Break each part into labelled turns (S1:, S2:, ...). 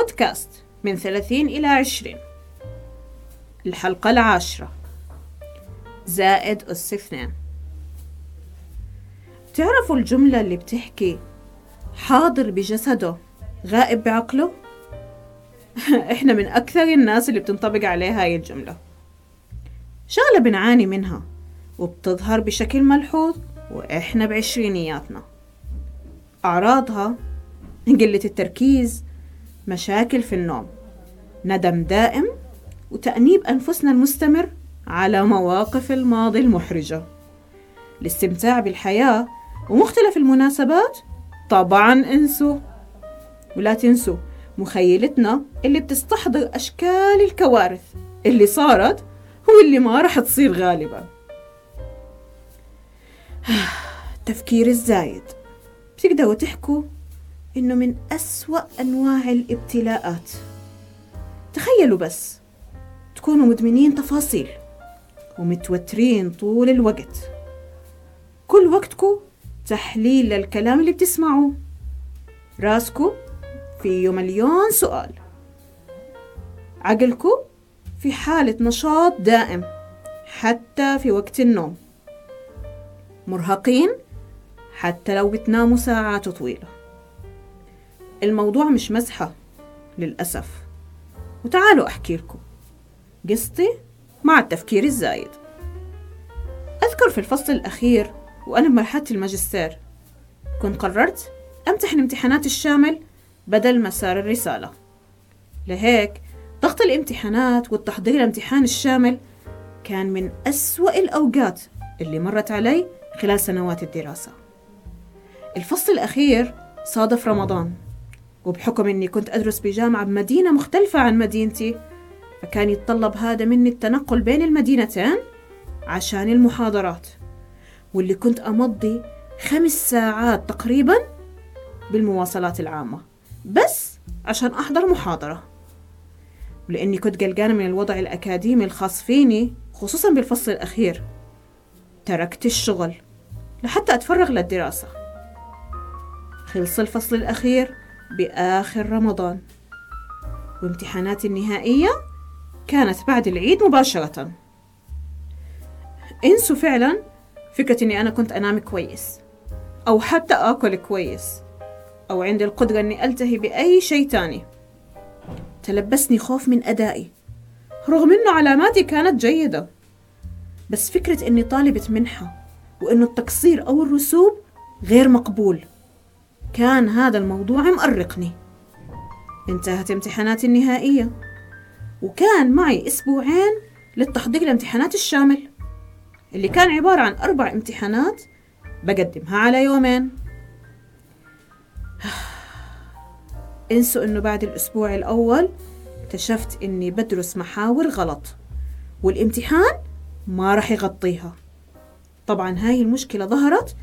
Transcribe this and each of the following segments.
S1: بودكاست من ثلاثين إلى عشرين. الحلقة العاشرة. زائد أس اثنين تعرفوا الجملة اللي بتحكي حاضر بجسده غائب بعقله؟ إحنا من أكثر الناس اللي بتنطبق عليها هاي الجملة. شغلة بنعاني منها وبتظهر بشكل ملحوظ وإحنا بعشرينياتنا. أعراضها قلة التركيز مشاكل في النوم ندم دائم وتأنيب أنفسنا المستمر على مواقف الماضي المحرجة. الاستمتاع بالحياة ومختلف المناسبات طبعا انسوا. ولا تنسوا مخيلتنا اللي بتستحضر أشكال الكوارث اللي صارت واللي ما رح تصير غالبا. التفكير الزايد. بتقدروا تحكوا؟ إنه من أسوأ أنواع الابتلاءات. تخيلوا بس تكونوا مدمنين تفاصيل ومتوترين طول الوقت. كل وقتكم تحليل للكلام اللي بتسمعوه. راسكم فيه مليون سؤال. عقلكم في حالة نشاط دائم حتى في وقت النوم. مرهقين حتى لو بتناموا ساعات طويلة. الموضوع مش مزحة للأسف. وتعالوا أحكي لكم. قصتي مع التفكير الزايد. أذكر في الفصل الأخير وأنا بمرحلة الماجستير كنت قررت أمتحن امتحانات الشامل بدل مسار الرسالة. لهيك ضغط الامتحانات والتحضير لامتحان الشامل كان من أسوأ الأوقات اللي مرت علي خلال سنوات الدراسة. الفصل الأخير صادف رمضان. وبحكم أني كنت أدرس بجامعة بمدينة مختلفة عن مدينتي فكان يتطلب هذا مني التنقل بين المدينتين عشان المحاضرات واللي كنت أمضي خمس ساعات تقريبا بالمواصلات العامة بس عشان أحضر محاضرة. ولأني كنت قلقانة من الوضع الأكاديمي الخاص فيني خصوصا بالفصل الأخير. تركت الشغل لحتى أتفرغ للدراسة. خلص الفصل الأخير بآخر رمضان. وامتحاناتي النهائية كانت بعد العيد مباشرة. انسوا فعلا فكرة إني أنا كنت أنام كويس أو حتى آكل كويس أو عندي القدرة إني ألتهي بأي شيء تاني. تلبسني خوف من أدائي رغم إنه علاماتي كانت جيدة. بس فكرة إني طالبة منحة وإنه التقصير أو الرسوب غير مقبول. كان هذا الموضوع مأرقني انتهت امتحاناتي النهائية. وكان معي أسبوعين للتحضير لامتحانات الشامل اللي كان عبارة عن أربع امتحانات بقدمها على يومين. انسوا إنه بعد الأسبوع الأول اكتشفت إني بدرس محاور غلط والامتحان ما راح يغطيها. طبعا هاي المشكلة ظهرت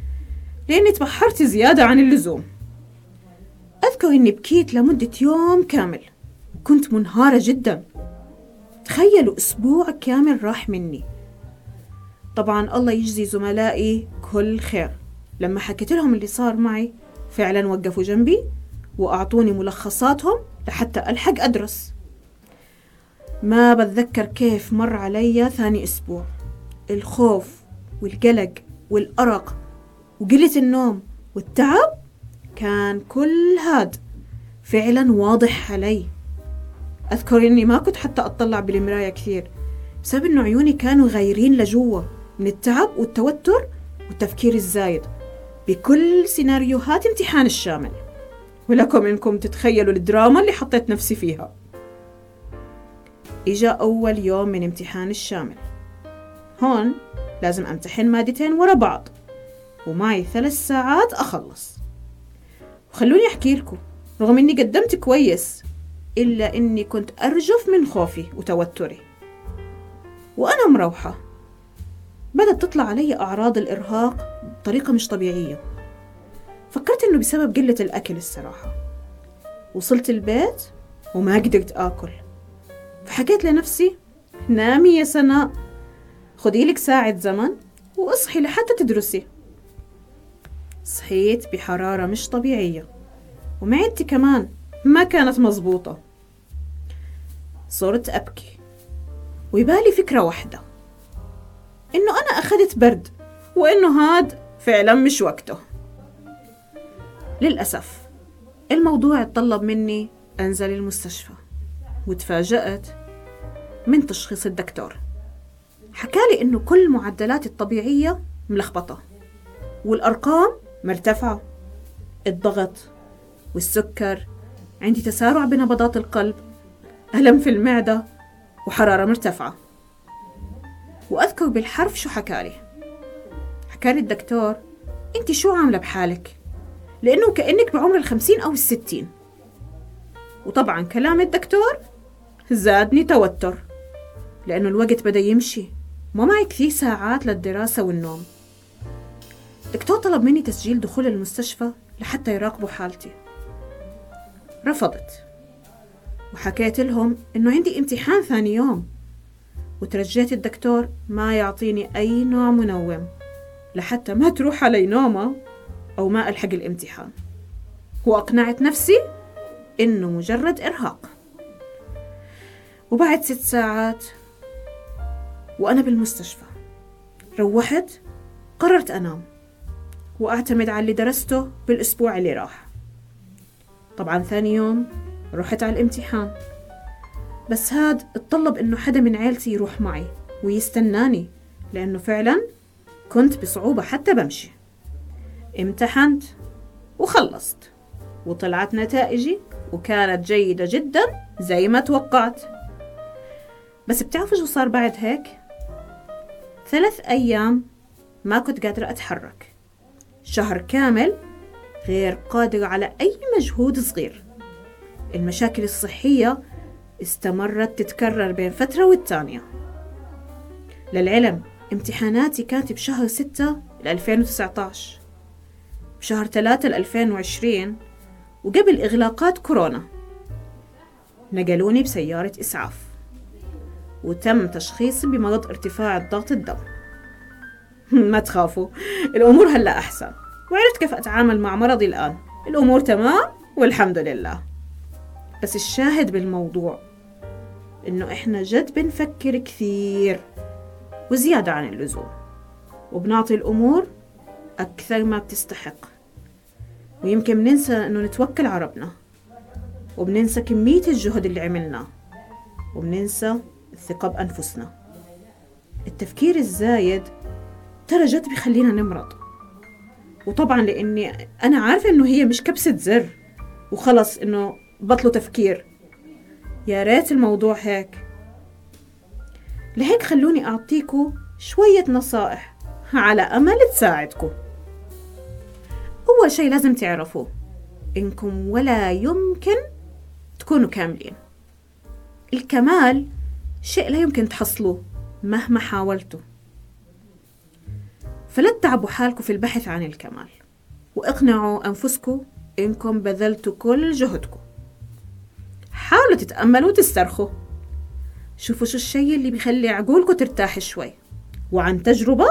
S1: لأني تبحرت زيادة عن اللزوم. أذكر إني بكيت لمدة يوم كامل. كنت منهارة جدا. تخيلوا أسبوع كامل راح مني. طبعا الله يجزي زملائي كل خير. لما حكيت لهم اللي صار معي فعلا وقفوا جنبي وأعطوني ملخصاتهم لحتى ألحق أدرس. ما بتذكر كيف مر علي ثاني أسبوع. الخوف والقلق والأرق وقلة النوم والتعب كان كل هاد فعلا واضح علي. أذكر إني ما كنت حتى أطلع بالمراية كثير بسبب إنه عيوني كانوا غايرين لجوا من التعب والتوتر والتفكير الزايد. بكل سيناريوهات امتحان الشامل. ولكم إنكم تتخيلوا الدراما اللي حطيت نفسي فيها. إجا أول يوم من امتحان الشامل. هون لازم أمتحن مادتين ورا بعض ومعي ثلاث ساعات أخلص. وخلوني أحكي لكم رغم إني قدمت كويس إلا إني كنت أرجف من خوفي وتوتري. وأنا مروحة. بدأت تطلع علي أعراض الإرهاق بطريقة مش طبيعية. فكرت إنه بسبب قلة الأكل الصراحة. وصلت البيت وما قدرت آكل. فحكيت لنفسي نامي يا سناء خدي لك ساعة زمن وأصحي لحتى تدرسي. صحيت بحرارة مش طبيعية. ومعدتي كمان ما كانت مزبوطة صرت أبكي. ويبالي فكرة واحدة. إنه أنا أخذت برد وإنه هاد فعلا مش وقته. للأسف الموضوع اتطلب مني أنزل المستشفى. وتفاجأت من تشخيص الدكتور. حكالي إنه كل المعدلات الطبيعية ملخبطة. والأرقام مرتفعة الضغط والسكر عندي تسارع بنبضات القلب ألم في المعدة وحرارة مرتفعة. وأذكر بالحرف شو حكالي حكالي الدكتور أنت شو عاملة بحالك؟ لأنه كأنك بعمر الخمسين أو الستين. وطبعا كلام الدكتور زادني توتر لأنه الوقت بدأ يمشي ما معي كثير ساعات للدراسة والنوم. الدكتور طلب مني تسجيل دخول المستشفى لحتى يراقبوا حالتي. رفضت. وحكيت لهم إنه عندي امتحان ثاني يوم. وترجيت الدكتور ما يعطيني أي نوع منوم لحتى ما تروح علي نومة أو ما ألحق الامتحان. وأقنعت نفسي إنه مجرد إرهاق. وبعد ست ساعات وأنا بالمستشفى روحت قررت أنام. وأعتمد على اللي درسته بالأسبوع اللي راح. طبعا ثاني يوم رحت على الامتحان. بس هاد اتطلب إنه حدا من عيلتي يروح معي ويستناني لأنه فعلا كنت بصعوبة حتى بمشي. امتحنت وخلصت وطلعت نتائجي وكانت جيدة جدا زي ما توقعت. بس بتعرفوا شو صار بعد هيك؟ ثلاث أيام ما كنت قادرة أتحرك. شهر كامل غير قادرة على أي مجهود صغير. المشاكل الصحية استمرت تتكرر بين فترة والتانية للعلم امتحاناتي كانت بشهر ستة 2019 بشهر ثلاثة 2020 وقبل إغلاقات كورونا نقلوني بسيارة إسعاف وتم تشخيصي بمرض ارتفاع الضغط الدم. ما تخافوا. الأمور هلأ أحسن. وعرفت كيف أتعامل مع مرضي الآن. الأمور تمام والحمد لله. بس الشاهد بالموضوع إنه إحنا جد بنفكر كثير وزيادة عن اللزوم. وبنعطي الأمور أكثر ما بتستحق. ويمكن بننسى إنه نتوكل على ربنا. وبننسى كمية الجهد اللي عملناه. وبننسى الثقة بأنفسنا. التفكير الزايد ترى جد بيخلينا نمرض. وطبعا لأني أنا عارفة إنه هي مش كبسة زر وخلص إنه بطلوا تفكير. يا ريت الموضوع هيك. لهيك خلوني اعطيكم شوية نصائح على أمل تساعدكم. أول شيء لازم تعرفوا إنكم ولا يمكن تكونوا كاملين. الكمال شيء لا يمكن تحصلوه مهما حاولتوا. فلا تتعبوا حالكم في البحث عن الكمال. وإقنعوا أنفسكم إنكم بذلتوا كل جهدكم. حاولوا تتأملوا وتسترخوا. شوفوا شو الشيء اللي بيخلي عقولكم ترتاح شوي. وعن تجربة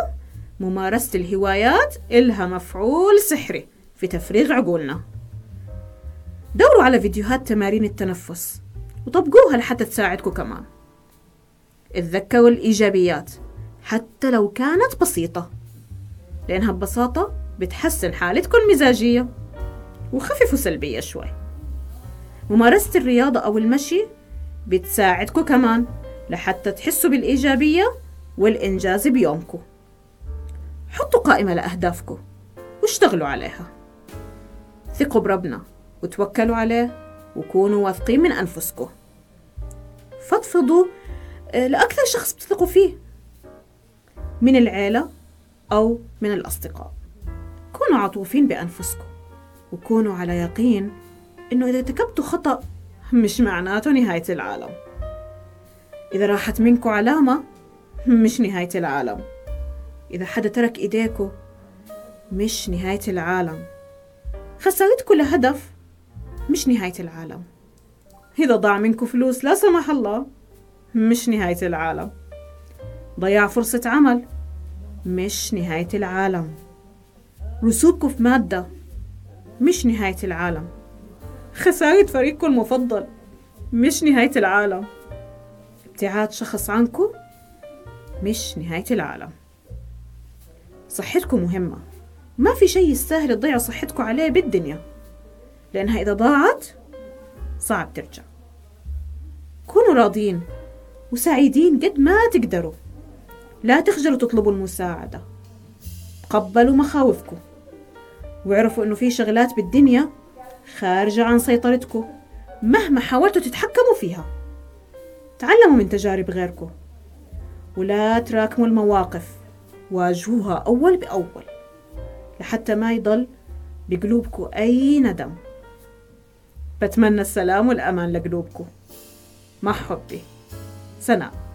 S1: ممارسة الهوايات إلها مفعول سحري في تفريغ عقولنا. دوروا على فيديوهات تمارين التنفس وطبقوها لحتى تساعدكم كمان. اتذكروا الإيجابيات حتى لو كانت بسيطة. لأنها ببساطة بتحسن حالتكم المزاجية وخففوا سلبية شوي. ممارسة الرياضة أو المشي بتساعدكم كمان لحتى تحسوا بالإيجابية والإنجاز بيومكم. حطوا قائمة لأهدافكم واشتغلوا عليها. ثقوا بربنا وتوكلوا عليه وكونوا واثقين من أنفسكم. فضفضوا آه، لأكثر شخص بتثقوا فيه. من العيلة أو من الأصدقاء. كونوا عطوفين بأنفسكم وكونوا على يقين إنه إذا ارتكبتوا خطأ مش معناته نهاية العالم. إذا راحت منكم علامة مش نهاية العالم. إذا حدا ترك إيديكو مش نهاية العالم. خسرتكم لهدف مش نهاية العالم. إذا ضاع منكم فلوس لا سمح الله مش نهاية العالم. ضياع فرصة عمل مش نهاية العالم. رسوبكم في مادة مش نهاية العالم. خسارة فريقكم المفضل مش نهاية العالم. ابتعاد شخص عنكم مش نهاية العالم. صحتكم مهمة. ما في شيء يستاهل تضيعوا صحتكم عليه بالدنيا. لأنها إذا ضاعت صعب ترجع. كونوا راضين وسعيدين قد ما تقدروا. لا تخجلوا تطلبوا المساعدة. تقبلوا مخاوفكم. واعرفوا إنه في شغلات بالدنيا خارجة عن سيطرتكم مهما حاولتوا تتحكموا فيها. تعلموا من تجارب غيركم. ولا تراكموا المواقف. واجهوها أول بأول. لحتى ما يضل بقلوبكم أي ندم. بتمنى السلام والأمان لقلوبكم. مع حبي. سناء